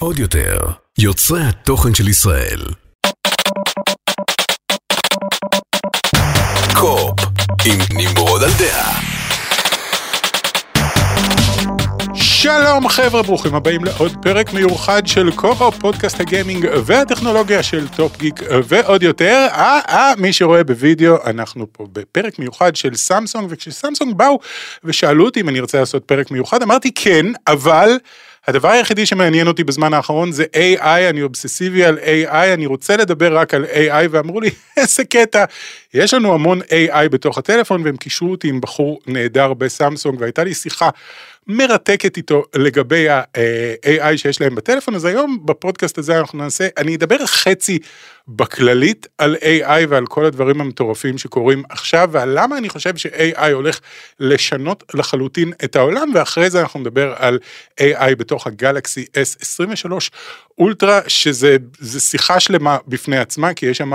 עוד יותר, יוצרי התוכן של ישראל. קופ, עם נמרוד על דעה. שלום חבר'ה, ברוכים הבאים לעוד פרק מיוחד של קורו, פודקאסט הגיימינג והטכנולוגיה של טופ גיק ועוד יותר. אה, אה, מי שרואה בווידאו, אנחנו פה בפרק מיוחד של סמסונג, וכשסמסונג באו ושאלו אותי אם אני רוצה לעשות פרק מיוחד, אמרתי כן, אבל... הדבר היחידי שמעניין אותי בזמן האחרון זה AI, אני אובססיבי על AI, אני רוצה לדבר רק על AI, ואמרו לי, איזה קטע, יש לנו המון AI בתוך הטלפון, והם קישרו אותי עם בחור נהדר בסמסונג, והייתה לי שיחה מרתקת איתו לגבי ה-AI שיש להם בטלפון, אז היום בפודקאסט הזה אנחנו נעשה, אני אדבר חצי בכללית על AI ועל כל הדברים המטורפים שקורים עכשיו, ועל למה אני חושב ש-AI הולך לשנות לחלוטין את העולם, ואחרי זה אנחנו נדבר על AI בתוך הגלקסי S23 אולטרה, שזה שיחה שלמה בפני עצמה, כי יש שם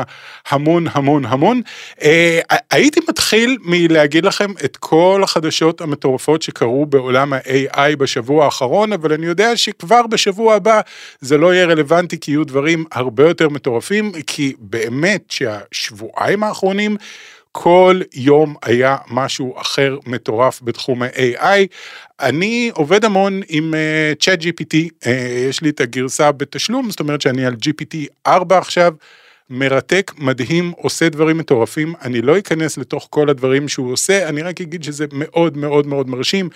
המון המון המון. אה, הייתי מתחיל מלהגיד לכם את כל החדשות המטורפות שקרו בעולם ה-AI בשבוע האחרון, אבל אני יודע שכבר בשבוע הבא זה לא יהיה רלוונטי, כי יהיו דברים הרבה יותר מטורפים, כי באמת שהשבועיים האחרונים, כל יום היה משהו אחר מטורף בתחום ה-AI. אני עובד המון עם uh, GPT, uh, יש לי את הגרסה בתשלום, זאת אומרת שאני על GPT 4 עכשיו. מרתק, מדהים, עושה דברים מטורפים, אני לא אכנס לתוך כל הדברים שהוא עושה, אני רק אגיד שזה מאוד מאוד מאוד מרשים.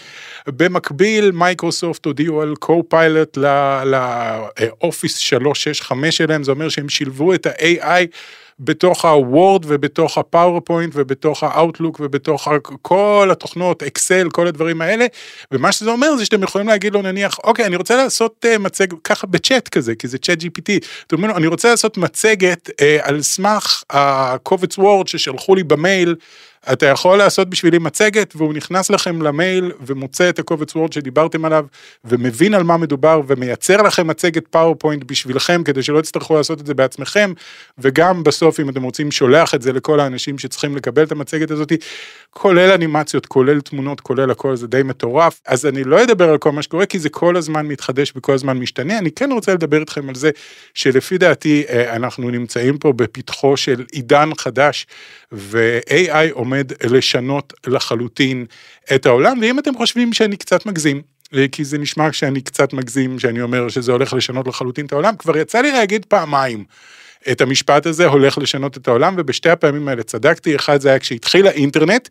במקביל, מייקרוסופט הודיעו על co-pilot לאופיס 365 שלהם, זה אומר שהם שילבו את ה-AI. בתוך ה Word ובתוך ה PowerPoint ובתוך ה Outlook ובתוך כל התוכנות, Excel, כל הדברים האלה, ומה שזה אומר זה שאתם יכולים להגיד לו נניח, אוקיי, אני רוצה לעשות אה, מצג ככה בצ'אט כזה, כי זה ChatGPT, אתם אומרים אני רוצה לעשות מצגת אה, על סמך הקובץ Word ששלחו לי במייל, אתה יכול לעשות בשבילי מצגת, והוא נכנס לכם למייל ומוצא את הקובץ Word שדיברתם עליו, ומבין על מה מדובר, ומייצר לכם מצגת PowerPoint בשבילכם, כדי שלא תצטרכו לעשות את זה בעצמכם, וגם בסוף, אם אתם רוצים, שולח את זה לכל האנשים שצריכים לקבל את המצגת הזאת, כולל אנימציות, כולל תמונות, כולל הכל, זה די מטורף. אז אני לא אדבר על כל מה שקורה, כי זה כל הזמן מתחדש וכל הזמן משתנה. אני כן רוצה לדבר איתכם על זה, שלפי דעתי, אה, אנחנו נמצאים פה בפתחו של עידן חדש, ו-AI עומד לשנות לחלוטין את העולם, ואם אתם חושבים שאני קצת מגזים, כי זה נשמע שאני קצת מגזים, שאני אומר שזה הולך לשנות לחלוטין את העולם, כבר יצא לי להגיד פעמיים. את המשפט הזה הולך לשנות את העולם, ובשתי הפעמים האלה צדקתי, אחד זה היה כשהתחיל האינטרנט,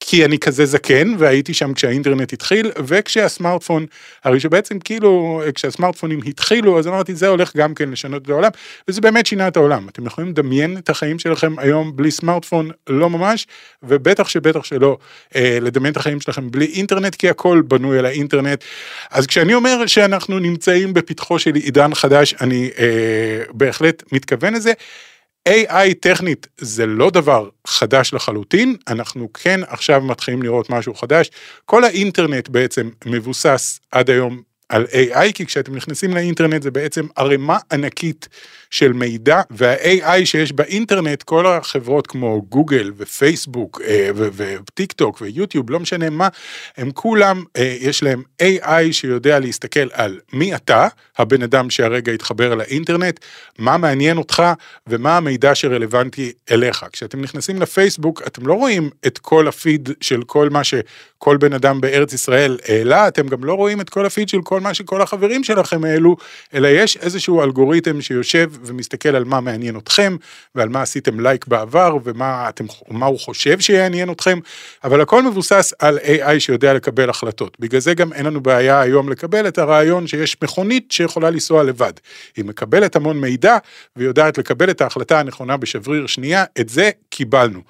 כי אני כזה זקן והייתי שם כשהאינטרנט התחיל וכשהסמארטפון, הרי שבעצם כאילו כשהסמארטפונים התחילו אז אמרתי זה הולך גם כן לשנות את העולם וזה באמת שינה את העולם. אתם יכולים לדמיין את החיים שלכם היום בלי סמארטפון? לא ממש ובטח שבטח שלא אה, לדמיין את החיים שלכם בלי אינטרנט כי הכל בנוי על האינטרנט. אז כשאני אומר שאנחנו נמצאים בפתחו של עידן חדש אני אה, בהחלט מתכוון לזה. AI טכנית זה לא דבר חדש לחלוטין, אנחנו כן עכשיו מתחילים לראות משהו חדש. כל האינטרנט בעצם מבוסס עד היום על AI, כי כשאתם נכנסים לאינטרנט זה בעצם ערימה ענקית של מידע, וה-AI שיש באינטרנט, כל החברות כמו גוגל ופייסבוק אה, וטיק טוק ויוטיוב, לא משנה מה, הם כולם, אה, יש להם AI שיודע להסתכל על מי אתה, הבן אדם שהרגע התחבר לאינטרנט, מה מעניין אותך ומה המידע שרלוונטי אליך. כשאתם נכנסים לפייסבוק, אתם לא רואים את כל הפיד של כל מה שכל בן אדם בארץ ישראל העלה, אתם גם לא רואים את כל הפיד של כל מה שכל החברים שלכם העלו, אלא יש איזשהו אלגוריתם שיושב ומסתכל על מה מעניין אתכם, ועל מה עשיתם לייק בעבר, ומה אתם, הוא חושב שיעניין אתכם, אבל הכל מבוסס על AI שיודע לקבל החלטות. בגלל זה גם אין לנו בעיה היום לקבל את הרעיון שיש מכונית שיכולה לנסוע לבד. היא מקבלת המון מידע, ויודעת לקבל את ההחלטה הנכונה בשבריר שנייה, את זה קיבלנו.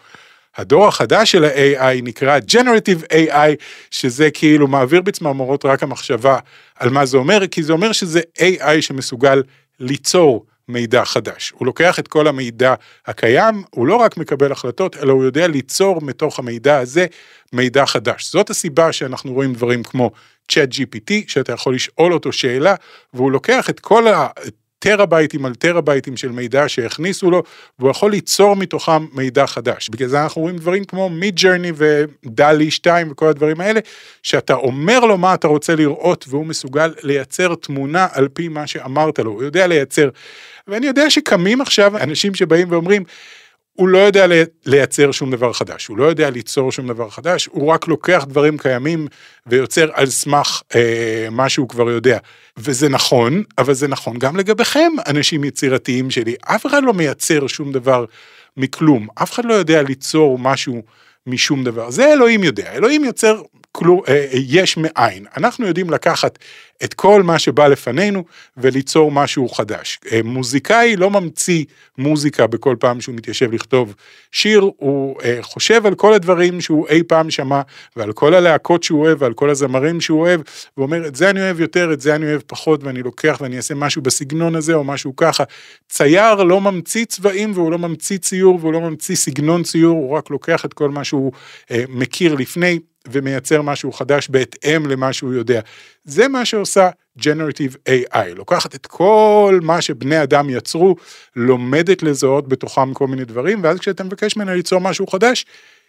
הדור החדש של ה-AI נקרא Generative AI, שזה כאילו מעביר בצמרמורות רק המחשבה על מה זה אומר, כי זה אומר שזה AI שמסוגל ליצור מידע חדש. הוא לוקח את כל המידע הקיים, הוא לא רק מקבל החלטות, אלא הוא יודע ליצור מתוך המידע הזה מידע חדש. זאת הסיבה שאנחנו רואים דברים כמו ChatGPT, שאתה יכול לשאול אותו שאלה, והוא לוקח את כל טראבייטים על טראבייטים של מידע שהכניסו לו, והוא יכול ליצור מתוכם מידע חדש. בגלל זה אנחנו רואים דברים כמו Midjourney ו DALL-E 2 וכל הדברים האלה, שאתה אומר לו מה אתה רוצה לראות, והוא מסוגל לייצר תמונה על פי מה שאמרת לו, הוא יודע לייצר. ואני יודע שקמים עכשיו אנשים שבאים ואומרים, הוא לא יודע לייצר שום דבר חדש, הוא לא יודע ליצור שום דבר חדש, הוא רק לוקח דברים קיימים ויוצר על סמך אה, מה שהוא כבר יודע. וזה נכון, אבל זה נכון גם לגביכם, אנשים יצירתיים שלי. אף אחד לא מייצר שום דבר מכלום, אף אחד לא יודע ליצור משהו משום דבר. זה אלוהים יודע, אלוהים יוצר כלום, אה, יש מאין. אנחנו יודעים לקחת את כל מה שבא לפנינו וליצור משהו חדש. אה, מוזיקאי לא ממציא מוזיקה בכל פעם שהוא מתיישב לכתוב שיר, הוא אה, חושב על כל הדברים שהוא אי פעם שמע ועל כל הלהקות שהוא אוהב ועל כל הזמרים שהוא אוהב, ואומר את זה אני אוהב יותר, את זה אני אוהב פחות ואני לוקח ואני אעשה משהו בסגנון הזה או משהו ככה. צייר לא ממציא צבעים והוא לא ממציא ציור והוא לא ממציא סגנון ציור, הוא רק לוקח את כל מה שהוא מכיר לפני. ומייצר משהו חדש בהתאם למה שהוא יודע. זה מה שעושה Generative AI, לוקחת את כל מה שבני אדם יצרו, לומדת לזהות בתוכם כל מיני דברים, ואז כשאתה מבקש ממנה ליצור משהו חדש,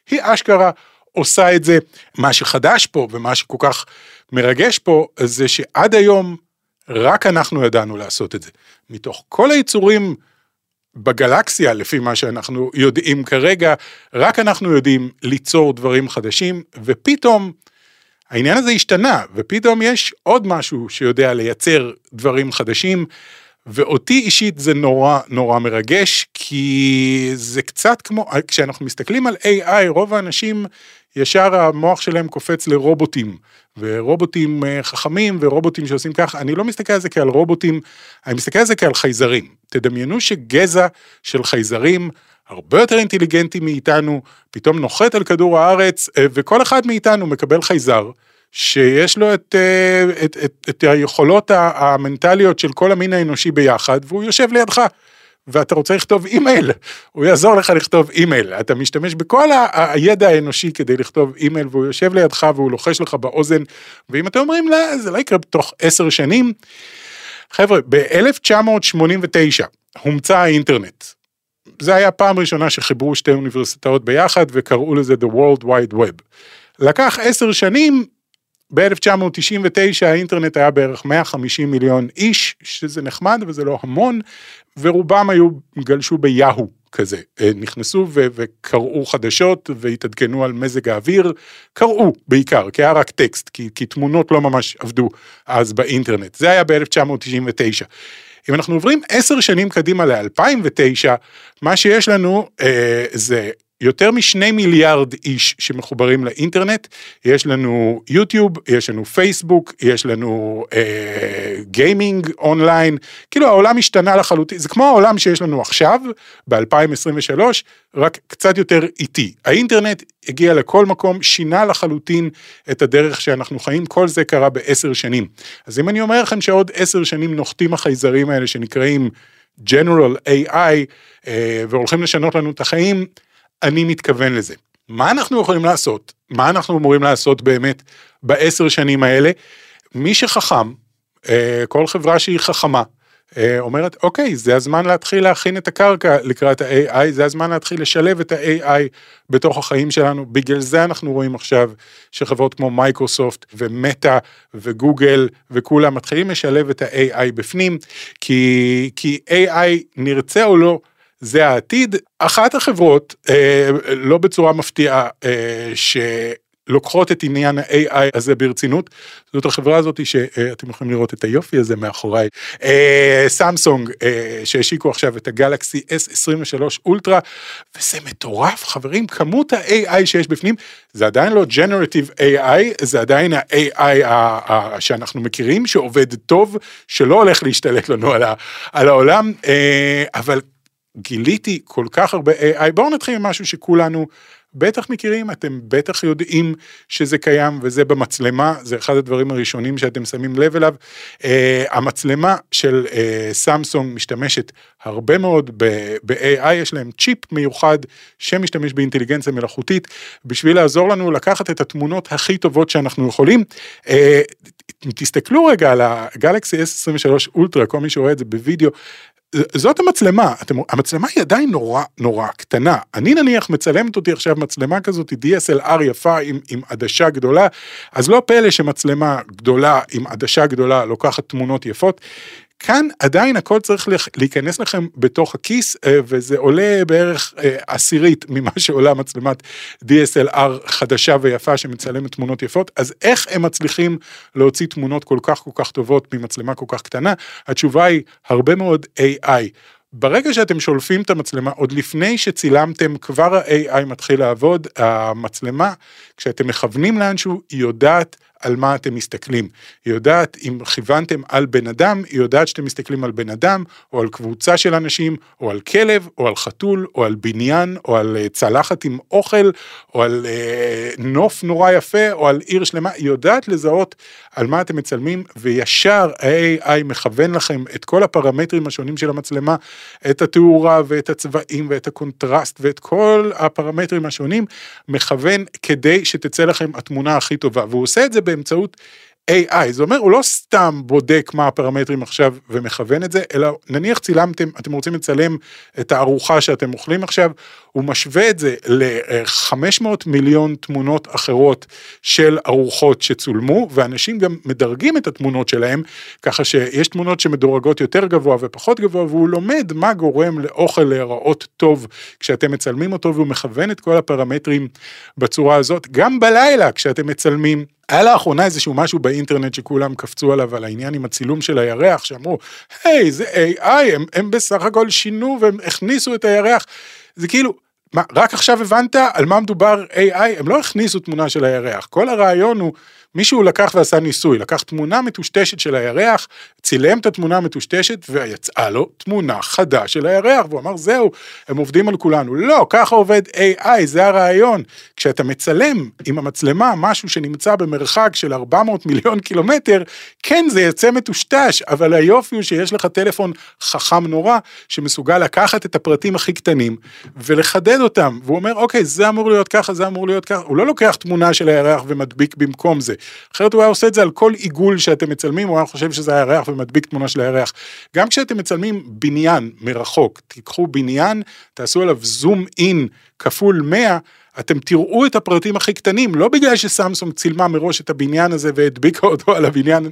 היא אשכרה עושה את זה. מה שחדש פה ומה שכל כך מרגש פה, זה שעד היום רק אנחנו ידענו לעשות את זה. מתוך כל היצורים בגלקסיה, לפי מה שאנחנו יודעים כרגע, רק אנחנו יודעים ליצור דברים חדשים, ופתאום העניין הזה השתנה, ופתאום יש עוד משהו שיודע לייצר דברים חדשים, ואותי אישית זה נורא נורא מרגש, כי זה קצת כמו, כשאנחנו מסתכלים על AI, רוב האנשים, ישר המוח שלהם קופץ לרובוטים. ורובוטים אה, חכמים ורובוטים שעושים ככה, אני לא מסתכל על זה כעל רובוטים, אני מסתכל על זה כעל חייזרים. תדמיינו שגזע של חייזרים הרבה יותר אינטליגנטי מאיתנו, פתאום נוחת על כדור הארץ, אה, וכל אחד מאיתנו מקבל חייזר. שיש לו את, אה, את, את, את היכולות המנטליות של כל המין האנושי ביחד, והוא יושב לידך. ואתה רוצה לכתוב אימייל, הוא יעזור לך לכתוב אימייל. אתה משתמש בכל הידע האנושי כדי לכתוב אימייל, והוא יושב לידך והוא לוחש לך באוזן, ואם אתם אומרים, לא, זה לא יקרה בתוך עשר שנים. חבר'ה, ב-1989 הומצא האינטרנט. זה היה פעם ראשונה שחיברו שתי אוניברסיטאות ביחד וקראו לזה The World Wide Web. לקח עשר שנים ב-1999 האינטרנט היה בערך 150 מיליון איש, שזה נחמד וזה לא המון, ורובם היו, גלשו ביהו כזה, אה, נכנסו ו- וקראו חדשות והתעדכנו על מזג האוויר, קראו בעיקר, כי היה רק טקסט, כי, כי תמונות לא ממש עבדו אז באינטרנט, זה היה ב-1999. אם אנחנו עוברים עשר שנים קדימה ל-2009, מה שיש לנו אה, זה יותר משני מיליארד איש שמחוברים לאינטרנט, יש לנו יוטיוב, יש לנו פייסבוק, יש לנו אה, גיימינג אונליין, כאילו העולם השתנה לחלוטין, זה כמו העולם שיש לנו עכשיו, ב-2023, רק קצת יותר איטי. האינטרנט הגיע לכל מקום, שינה לחלוטין את הדרך שאנחנו חיים, כל זה קרה בעשר שנים. אז אם אני אומר לכם שעוד עשר שנים נוחתים החייזרים האלה שנקראים General AI, אה, והולכים לשנות לנו את החיים, אני מתכוון לזה. מה אנחנו יכולים לעשות? מה אנחנו אמורים לעשות באמת בעשר שנים האלה? מי שחכם, אה, כל חברה שהיא חכמה, אה, אומרת, אוקיי, זה הזמן להתחיל להכין את הקרקע לקראת ה-AI, זה הזמן להתחיל לשלב את ה-AI בתוך החיים שלנו. בגלל זה אנחנו רואים עכשיו שחברות כמו מייקרוסופט ומטא וגוגל וכולם מתחילים לשלב את ה-AI בפנים, כי, כי AI, נרצה או לא, זה העתיד. אחת החברות, אה, לא בצורה מפתיעה, אה, שלוקחות את עניין ה-AI הזה ברצינות, זאת החברה הזאת שאתם יכולים לראות את היופי הזה מאחוריי, אה, סמסונג, אה, שהשיקו עכשיו את הגלקסי S23 אולטרה, וזה מטורף חברים, כמות ה-AI שיש בפנים, זה עדיין לא Generative AI, זה עדיין ה-AI שאנחנו מכירים, שעובד טוב, שלא הולך להשתלט לנו על, על העולם, אה, אבל גיליתי כל כך הרבה AI, בואו נתחיל עם משהו שכולנו בטח מכירים, אתם בטח יודעים שזה קיים וזה במצלמה, זה אחד הדברים הראשונים שאתם שמים לב אליו. Uh, המצלמה של uh, סמסונג משתמשת הרבה מאוד ב-AI, יש להם צ'יפ מיוחד שמשתמש באינטליגנציה מלאכותית, בשביל לעזור לנו לקחת את התמונות הכי טובות שאנחנו יכולים. Uh, תסתכלו רגע על הגלקסי S23 אולטרה, כל מי שרואה את זה בווידאו, זאת המצלמה, אתם, המצלמה היא עדיין נורא נורא קטנה. אני נניח מצלמת אותי עכשיו מצלמה כזאת, DSLR יפה עם, עם עדשה גדולה, אז לא פלא שמצלמה גדולה עם עדשה גדולה לוקחת תמונות יפות. כאן עדיין הכל צריך להיכנס לכם בתוך הכיס אה, וזה עולה בערך אה, עשירית ממה שעולה מצלמת DSLR חדשה ויפה שמצלמת תמונות יפות. אז איך הם מצליחים להוציא תמונות כל כך כל כך טובות ממצלמה כל כך קטנה? התשובה היא הרבה מאוד AI. ברגע שאתם שולפים את המצלמה, עוד לפני שצילמתם, כבר ה-AI מתחיל לעבוד, המצלמה, כשאתם מכוונים לאנשהו, היא יודעת על מה אתם מסתכלים. היא יודעת אם כיוונתם על בן אדם, היא יודעת שאתם מסתכלים על בן אדם, או על קבוצה של אנשים, או על כלב, או על חתול, או על בניין, או על אה, צלחת עם אוכל, או על אה, נוף נורא יפה, או על עיר שלמה, היא יודעת לזהות על מה אתם מצלמים, וישר ה-AI מכוון לכם את כל הפרמטרים השונים של המצלמה, את התאורה ואת הצבעים ואת הקונטרסט ואת כל הפרמטרים השונים, מכוון כדי שתצא לכם התמונה הכי טובה, והוא עושה את זה באמצעות AI, זה אומר הוא לא סתם בודק מה הפרמטרים עכשיו ומכוון את זה, אלא נניח צילמתם, אתם רוצים לצלם את הארוחה שאתם אוכלים עכשיו, הוא משווה את זה ל-500 מיליון תמונות אחרות של ארוחות שצולמו, ואנשים גם מדרגים את התמונות שלהם, ככה שיש תמונות שמדורגות יותר גבוה ופחות גבוה, והוא לומד מה גורם לאוכל להיראות טוב כשאתם מצלמים אותו, והוא מכוון את כל הפרמטרים בצורה הזאת. גם בלילה כשאתם מצלמים, היה לאחרונה איזשהו משהו באינטרנט שכולם קפצו עליו, על העניין עם הצילום של הירח, שאמרו, היי, זה AI, הם, הם בסך הכל שינו והם הכניסו את הירח. זה כאילו, מה, רק עכשיו הבנת על מה מדובר AI? הם לא הכניסו תמונה של הירח, כל הרעיון הוא מישהו לקח ועשה ניסוי, לקח תמונה מטושטשת של הירח, צילם את התמונה המטושטשת ויצאה לו תמונה חדה של הירח, והוא אמר זהו, הם עובדים על כולנו. לא, ככה עובד AI, זה הרעיון. כשאתה מצלם עם המצלמה משהו שנמצא במרחק של 400 מיליון קילומטר, כן זה יצא מטושטש, אבל היופי הוא שיש לך טלפון חכם נורא, שמסוגל לקחת את הפרטים הכי קטנים ולחדד אותם, והוא אומר אוקיי זה אמור להיות ככה, זה אמור להיות ככה, הוא לא לוקח תמונה של הירח ומדביק במקום זה. אחרת הוא היה עושה את זה על כל עיגול שאתם מצלמים, הוא היה חושב שזה הירח ומדביק תמונה של הירח. גם כשאתם מצלמים בניין מרחוק, תיקחו בניין, תעשו עליו זום אין כפול 100, אתם תראו את הפרטים הכי קטנים, לא בגלל שסמסונג צילמה מראש את הבניין הזה והדביקה אותו על הבניין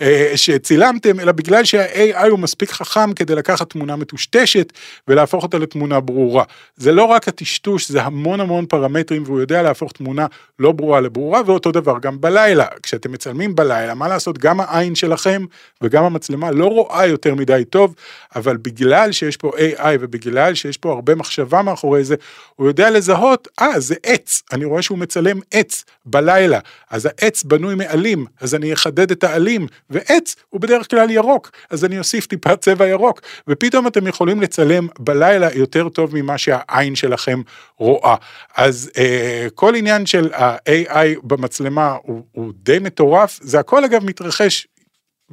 אה, שצילמתם, אלא בגלל שה-AI הוא מספיק חכם כדי לקחת תמונה מטושטשת ולהפוך אותה לתמונה ברורה. זה לא רק הטשטוש, זה המון המון פרמטרים והוא יודע להפוך תמונה לא ברורה לברורה, ואותו דבר גם בלילה. כשאתם מצלמים בלילה, מה לעשות, גם העין שלכם וגם המצלמה לא רואה יותר מדי טוב, אבל בגלל שיש פה AI ובגלל שיש פה הרבה מחשבה מאחורי זה, הוא יודע לזהות, אה, זה עץ, אני רואה שהוא מצלם עץ בלילה, אז העץ בנוי מעלים, אז אני אחדד את העלים, ועץ הוא בדרך כלל ירוק, אז אני אוסיף טיפה צבע ירוק, ופתאום אתם יכולים לצלם בלילה יותר טוב ממה שהעין שלכם רואה. אז אה, כל עניין של ה-AI במצלמה הוא, הוא די מטורף, זה הכל אגב מתרחש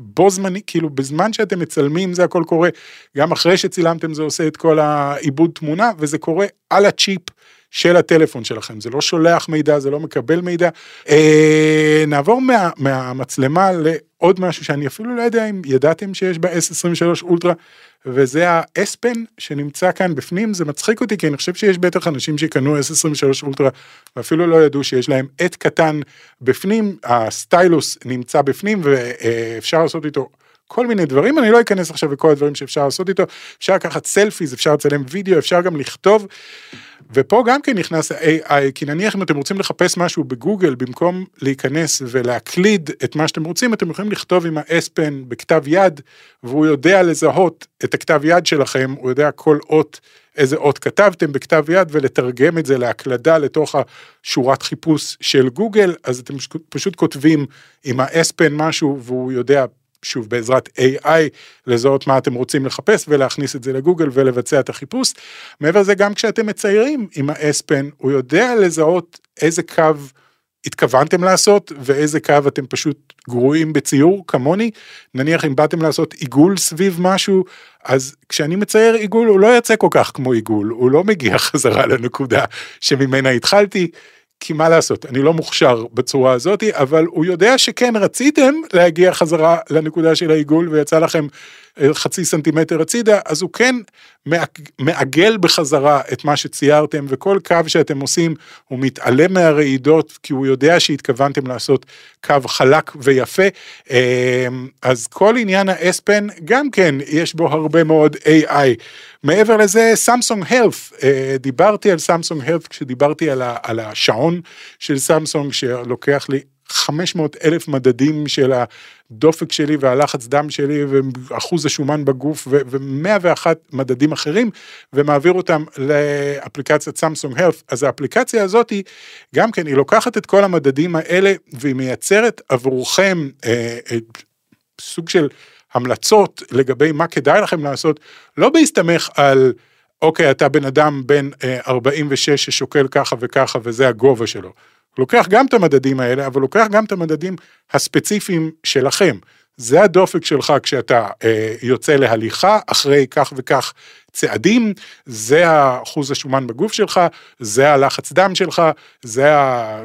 בו זמני, כאילו בזמן שאתם מצלמים זה הכל קורה, גם אחרי שצילמתם זה עושה את כל העיבוד תמונה, וזה קורה על הצ'יפ של הטלפון שלכם, זה לא שולח מידע, זה לא מקבל מידע. אה, נעבור מה, מהמצלמה לעוד משהו שאני אפילו לא יודע אם ידעתם שיש ב-S23 אולטרה, וזה האספן שנמצא כאן בפנים, זה מצחיק אותי כי אני חושב שיש בטח אנשים שקנו S23 אולטרה ואפילו לא ידעו שיש להם עט קטן בפנים, הסטיילוס נמצא בפנים ואפשר לעשות איתו כל מיני דברים, אני לא אכנס עכשיו לכל הדברים שאפשר לעשות איתו, אפשר לקחת סלפיז, אפשר לצלם וידאו, אפשר גם לכתוב. ופה גם כן נכנס ה-AI, כי נניח אם אתם רוצים לחפש משהו בגוגל, במקום להיכנס ולהקליד את מה שאתם רוצים, אתם יכולים לכתוב עם האספן בכתב יד, והוא יודע לזהות את הכתב יד שלכם, הוא יודע כל אות, איזה אות כתבתם בכתב יד, ולתרגם את זה להקלדה לתוך השורת חיפוש של גוגל, אז אתם פשוט כותבים עם האספן משהו, והוא יודע שוב בעזרת AI לזהות מה אתם רוצים לחפש ולהכניס את זה לגוגל ולבצע את החיפוש. מעבר לזה גם כשאתם מציירים עם האספן הוא יודע לזהות איזה קו התכוונתם לעשות ואיזה קו אתם פשוט גרועים בציור כמוני נניח אם באתם לעשות עיגול סביב משהו אז כשאני מצייר עיגול הוא לא יוצא כל כך כמו עיגול הוא לא מגיע חזרה לנקודה שממנה התחלתי כי מה לעשות, אני לא מוכשר בצורה הזאת, אבל הוא יודע שכן רציתם להגיע חזרה לנקודה של העיגול ויצא לכם חצי סנטימטר הצידה, אז הוא כן מעגל בחזרה את מה שציירתם, וכל קו שאתם עושים הוא מתעלם מהרעידות, כי הוא יודע שהתכוונתם לעשות קו חלק ויפה. אה, אז כל עניין האספן, גם כן, יש בו הרבה מאוד AI. מעבר לזה, סמסונג הלף, אה, דיברתי על סמסונג הלף כשדיברתי על השעון של סמסונג, שלוקח לי 500 אלף מדדים של הדופק שלי והלחץ דם שלי ואחוז השומן בגוף ו-101 מדדים אחרים ומעביר אותם לאפליקציית סמסונג הלף. אז האפליקציה הזאת גם כן היא לוקחת את כל המדדים האלה והיא מייצרת עבורכם אה, אה, סוג של המלצות לגבי מה כדאי לכם לעשות, לא בהסתמך על אוקיי אתה בן אדם בן אה, 46 ששוקל ככה וככה וזה הגובה שלו. לוקח גם את המדדים האלה, אבל לוקח גם את המדדים הספציפיים שלכם. זה הדופק שלך כשאתה אה, יוצא להליכה אחרי כך וכך צעדים, זה האחוז השומן בגוף שלך, זה הלחץ דם שלך, זה ה...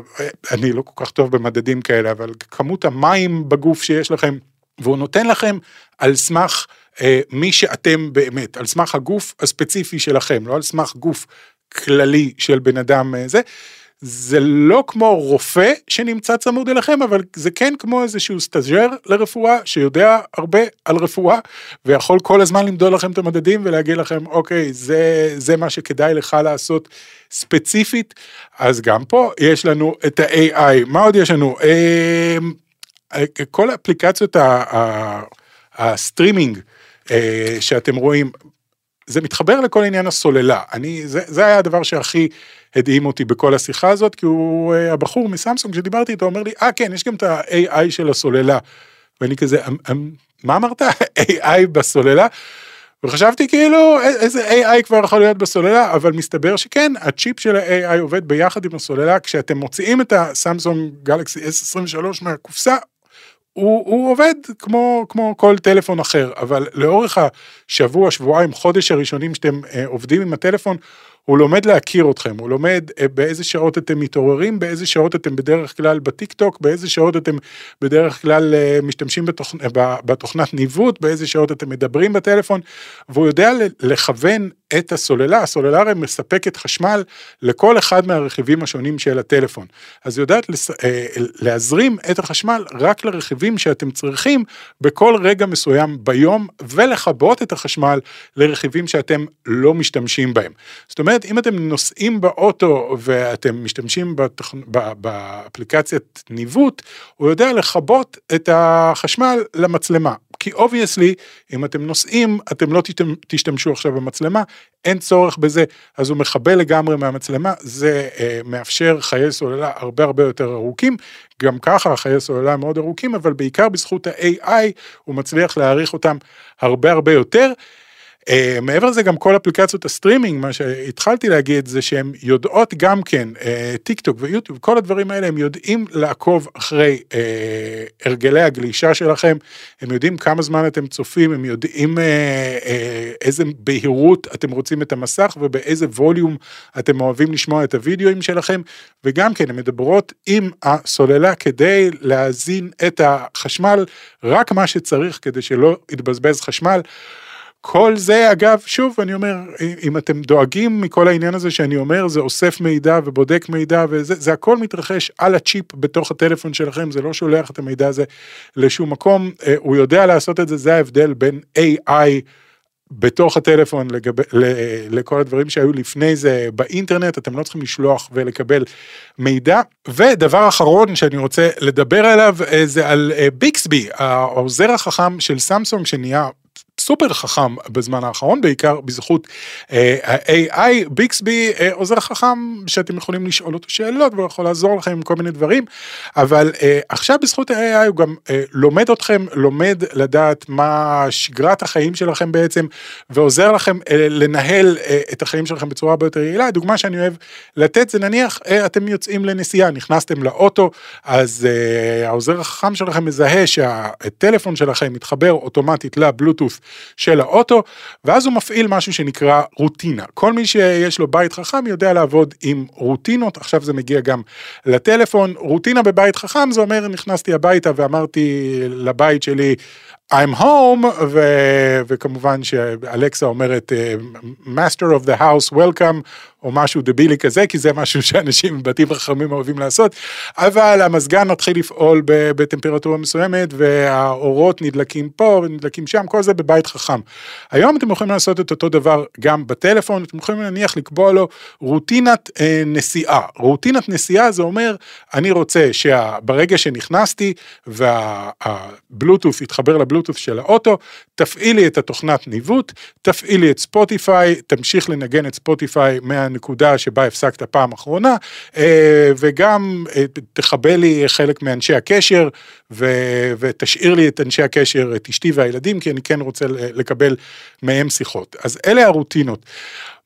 אני לא כל כך טוב במדדים כאלה, אבל כמות המים בגוף שיש לכם, והוא נותן לכם על סמך אה, מי שאתם באמת, על סמך הגוף הספציפי שלכם, לא על סמך גוף כללי של בן אדם אה, זה. זה לא כמו רופא שנמצא צמוד אליכם, אבל זה כן כמו איזשהו סטאג'ר לרפואה שיודע הרבה על רפואה ויכול כל הזמן למדוד לכם את המדדים ולהגיד לכם אוקיי זה זה מה שכדאי לך לעשות ספציפית. אז גם פה יש לנו את ה-AI מה עוד יש לנו? אמ, כל האפליקציות הסטרימינג אה, שאתם רואים זה מתחבר לכל עניין הסוללה. אני זה, זה היה הדבר שהכי הדהים אותי בכל השיחה הזאת, כי הוא, אה, הבחור מסמסונג שדיברתי איתו אומר לי, אה כן, יש גם את ה-AI של הסוללה. ואני כזה, אמ, אמ, מה אמרת? AI בסוללה? וחשבתי כאילו איזה AI כבר יכול להיות בסוללה, אבל מסתבר שכן, הצ'יפ של ה-AI עובד ביחד עם הסוללה, כשאתם מוציאים את הסמסונג גלקסי S23 מהקופסה, הוא, הוא עובד כמו, כמו כל טלפון אחר, אבל לאורך השבוע, שבועיים, חודש הראשונים שאתם אה, עובדים עם הטלפון, הוא לומד להכיר אתכם, הוא לומד אה, באיזה שעות אתם מתעוררים, באיזה שעות אתם בדרך כלל בטיק טוק, באיזה שעות אתם בדרך כלל אה, משתמשים בתוכנ... בתוכנת ניווט, באיזה שעות אתם מדברים בטלפון, והוא יודע לכוון את הסוללה, הסוללה הרי מספקת חשמל לכל אחד מהרכיבים השונים של הטלפון. אז היא יודעת לס... אה, להזרים את החשמל רק לרכיבים שאתם צריכים בכל רגע מסוים ביום, ולכבות את החשמל לרכיבים שאתם לא משתמשים בהם. זאת אומרת, אם אתם נוסעים באוטו ואתם משתמשים בתוכ... באפליקציית ניווט, הוא יודע לכבות את החשמל למצלמה. כי obviously, אם אתם נוסעים, אתם לא תשתמשו עכשיו במצלמה, אין צורך בזה, אז הוא מכבה לגמרי מהמצלמה, זה אה, מאפשר חיי סוללה הרבה הרבה יותר ארוכים, גם ככה חיי סוללה מאוד ארוכים, אבל בעיקר בזכות ה-AI הוא מצליח להאריך אותם הרבה הרבה יותר. אה, מעבר לזה גם כל אפליקציות הסטרימינג, מה שהתחלתי להגיד זה שהן יודעות גם כן, אה, טיק טוק ויוטיוב, כל הדברים האלה הם יודעים לעקוב אחרי uh, הרגלי הגלישה שלכם, הם יודעים כמה זמן אתם צופים, הם יודעים uh, uh, איזה בהירות אתם רוצים את המסך ובאיזה ווליום אתם אוהבים לשמוע את הוידאוים שלכם, וגם כן הן מדברות עם הסוללה כדי להזין את החשמל, רק מה שצריך כדי שלא יתבזבז חשמל. כל זה אגב שוב אני אומר אם אתם דואגים מכל העניין הזה שאני אומר זה אוסף מידע ובודק מידע וזה זה הכל מתרחש על הצ'יפ בתוך הטלפון שלכם זה לא שולח את המידע הזה לשום מקום אה, הוא יודע לעשות את זה זה ההבדל בין AI בתוך הטלפון לגבי, לכל הדברים שהיו לפני זה באינטרנט, אתם לא צריכים לשלוח ולקבל מידע. ודבר אחרון שאני רוצה לדבר עליו אה, זה על אה, ביקסבי, העוזר החכם של סמסונג שנהיה סופר חכם בזמן האחרון, בעיקר בזכות אה, ה-AI, ביקסבי אה, עוזר חכם שאתם יכולים לשאול אותו שאלות והוא יכול לעזור לכם עם כל מיני דברים, אבל אה, עכשיו בזכות ה-AI הוא גם לומד אתכם, לומד לדעת מה שגרת החיים שלכם בעצם, ועוזר לכם לנהל את החיים שלכם בצורה הרבה יותר יעילה. דוגמה שאני אוהב לתת זה נניח אתם יוצאים לנסיעה, נכנסתם לאוטו, אז העוזר החכם שלכם מזהה שהטלפון שלכם מתחבר אוטומטית לבלוטות' של האוטו, ואז הוא מפעיל משהו שנקרא רוטינה. כל מי שיש לו בית חכם יודע לעבוד עם רוטינות, עכשיו זה מגיע גם לטלפון. רוטינה בבית חכם זה אומר נכנסתי הביתה ואמרתי לבית שלי, I'm home, ו, וכמובן שאלקסה אומרת Master of the house welcome, או משהו דבילי כזה, כי זה משהו שאנשים בבתים חכמים אוהבים לעשות, אבל המזגן מתחיל לפעול בטמפרטורה מסוימת, והאורות נדלקים פה ונדלקים שם, כל זה בבית חכם. היום אתם יכולים לעשות את אותו דבר גם בטלפון, אתם יכולים נניח לקבוע לו רוטינת אה, נסיעה. רוטינת נסיעה זה אומר, אני רוצה שברגע שנכנסתי והבלוטות' יתחבר לבלוטות' של האוטו, תפעילי את התוכנת ניווט, תפעילי את ספוטיפיי, תמשיך לנגן את ספוטיפיי מה... הנקודה שבה הפסקת פעם אחרונה, אה, וגם אה, תכבה לי חלק מאנשי הקשר, ותשאיר לי את אנשי הקשר, את אשתי והילדים, כי אני כן רוצה לקבל מהם שיחות. אז אלה הרוטינות.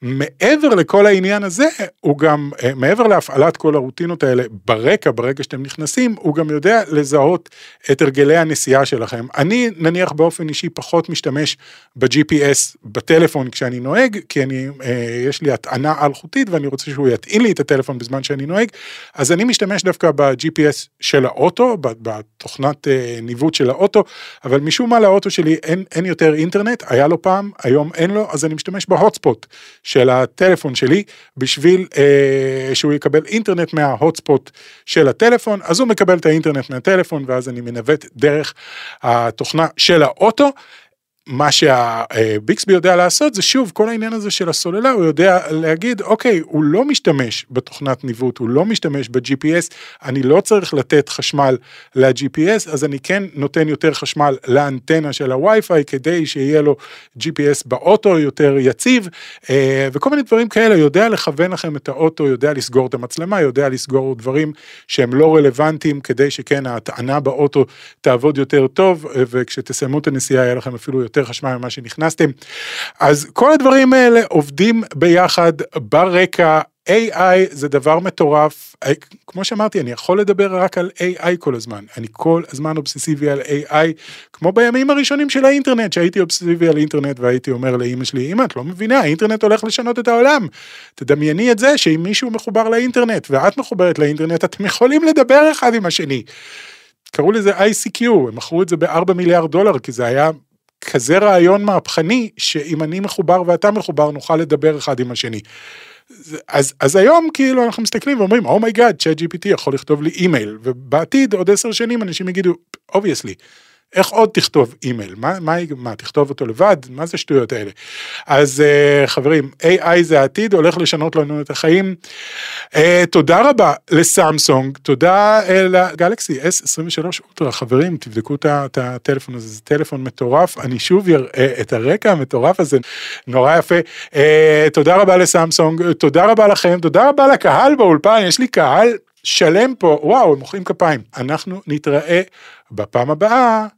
מעבר לכל העניין הזה, הוא גם, אה, מעבר להפעלת כל הרוטינות האלה ברקע, ברגע שאתם נכנסים, הוא גם יודע לזהות את הרגלי הנסיעה שלכם. אני נניח באופן אישי פחות משתמש ב-GPS בטלפון כשאני נוהג, כי אני, אה, יש לי הטענה אלחוטית ואני רוצה שהוא יטעין לי את הטלפון בזמן שאני נוהג, אז אני משתמש דווקא ב-GPS של האוטו, בתוכנת אה, ניווט של האוטו, אבל משום מה לאוטו שלי אין, אין יותר אינטרנט, היה לו פעם, היום אין לו, אז אני משתמש בהוטספוט. של הטלפון שלי בשביל אה, שהוא יקבל אינטרנט מההוטספוט של הטלפון, אז הוא מקבל את האינטרנט מהטלפון ואז אני מנווט דרך התוכנה של האוטו. מה שהביקסבי יודע לעשות זה שוב כל העניין הזה של הסוללה הוא יודע להגיד אוקיי הוא לא משתמש בתוכנת ניווט הוא לא משתמש ב-GPS אני לא צריך לתת חשמל ל-GPS אז אני כן נותן יותר חשמל לאנטנה של הווי-פיי כדי שיהיה לו GPS באוטו יותר יציב. אה, וכל מיני דברים כאלה יודע לכוון לכם את האוטו יודע לסגור את המצלמה יודע לסגור דברים שהם לא רלוונטיים כדי שכן ההטענה באוטו תעבוד יותר טוב וכשתסיימו את הנסיעה יהיה לכם אפילו יותר יותר חשמל ממה שנכנסתם. אז כל הדברים האלה עובדים ביחד ברקע. AI זה דבר מטורף, כמו שאמרתי, אני יכול לדבר רק על AI כל הזמן, אני כל הזמן אובססיבי על AI, כמו בימים הראשונים של האינטרנט, שהייתי אובססיבי על אינטרנט והייתי אומר לאימא שלי, אמא, את לא מבינה, האינטרנט הולך לשנות את העולם. תדמייני את זה שאם מישהו מחובר לאינטרנט ואת מחוברת לאינטרנט, אתם יכולים לדבר אחד עם השני. קראו לזה ICQ, הם מכרו את זה ב-4 מיליארד דולר, כי זה היה כזה רעיון מהפכני, שאם אני מחובר ואתה מחובר, נוכל לדבר אחד עם השני. אז, אז היום כאילו אנחנו מסתכלים ואומרים, oh my god, ChatGPT יכול לכתוב לי אימייל, ובעתיד עוד עשר שנים אנשים יגידו, obviously, איך עוד תכתוב אימייל? מה, מה, מה, תכתוב אותו לבד? מה זה שטויות האלה? אז אה, חברים, AI זה העתיד, הולך לשנות לנו את החיים. אה, תודה רבה לסמסונג, תודה אה, ל Galaxy S23 Ultra, חברים, תבדקו את הטלפון הזה, זה טלפון מטורף, אני שוב אראה את הרקע המטורף הזה, נורא יפה. Uh, תודה רבה לסמסונג, תודה רבה לכם, תודה רבה לקהל באולפן, יש לי קהל שלם פה, וואו, הם מוחאים כפיים. אנחנו נתראה בפעם הבאה.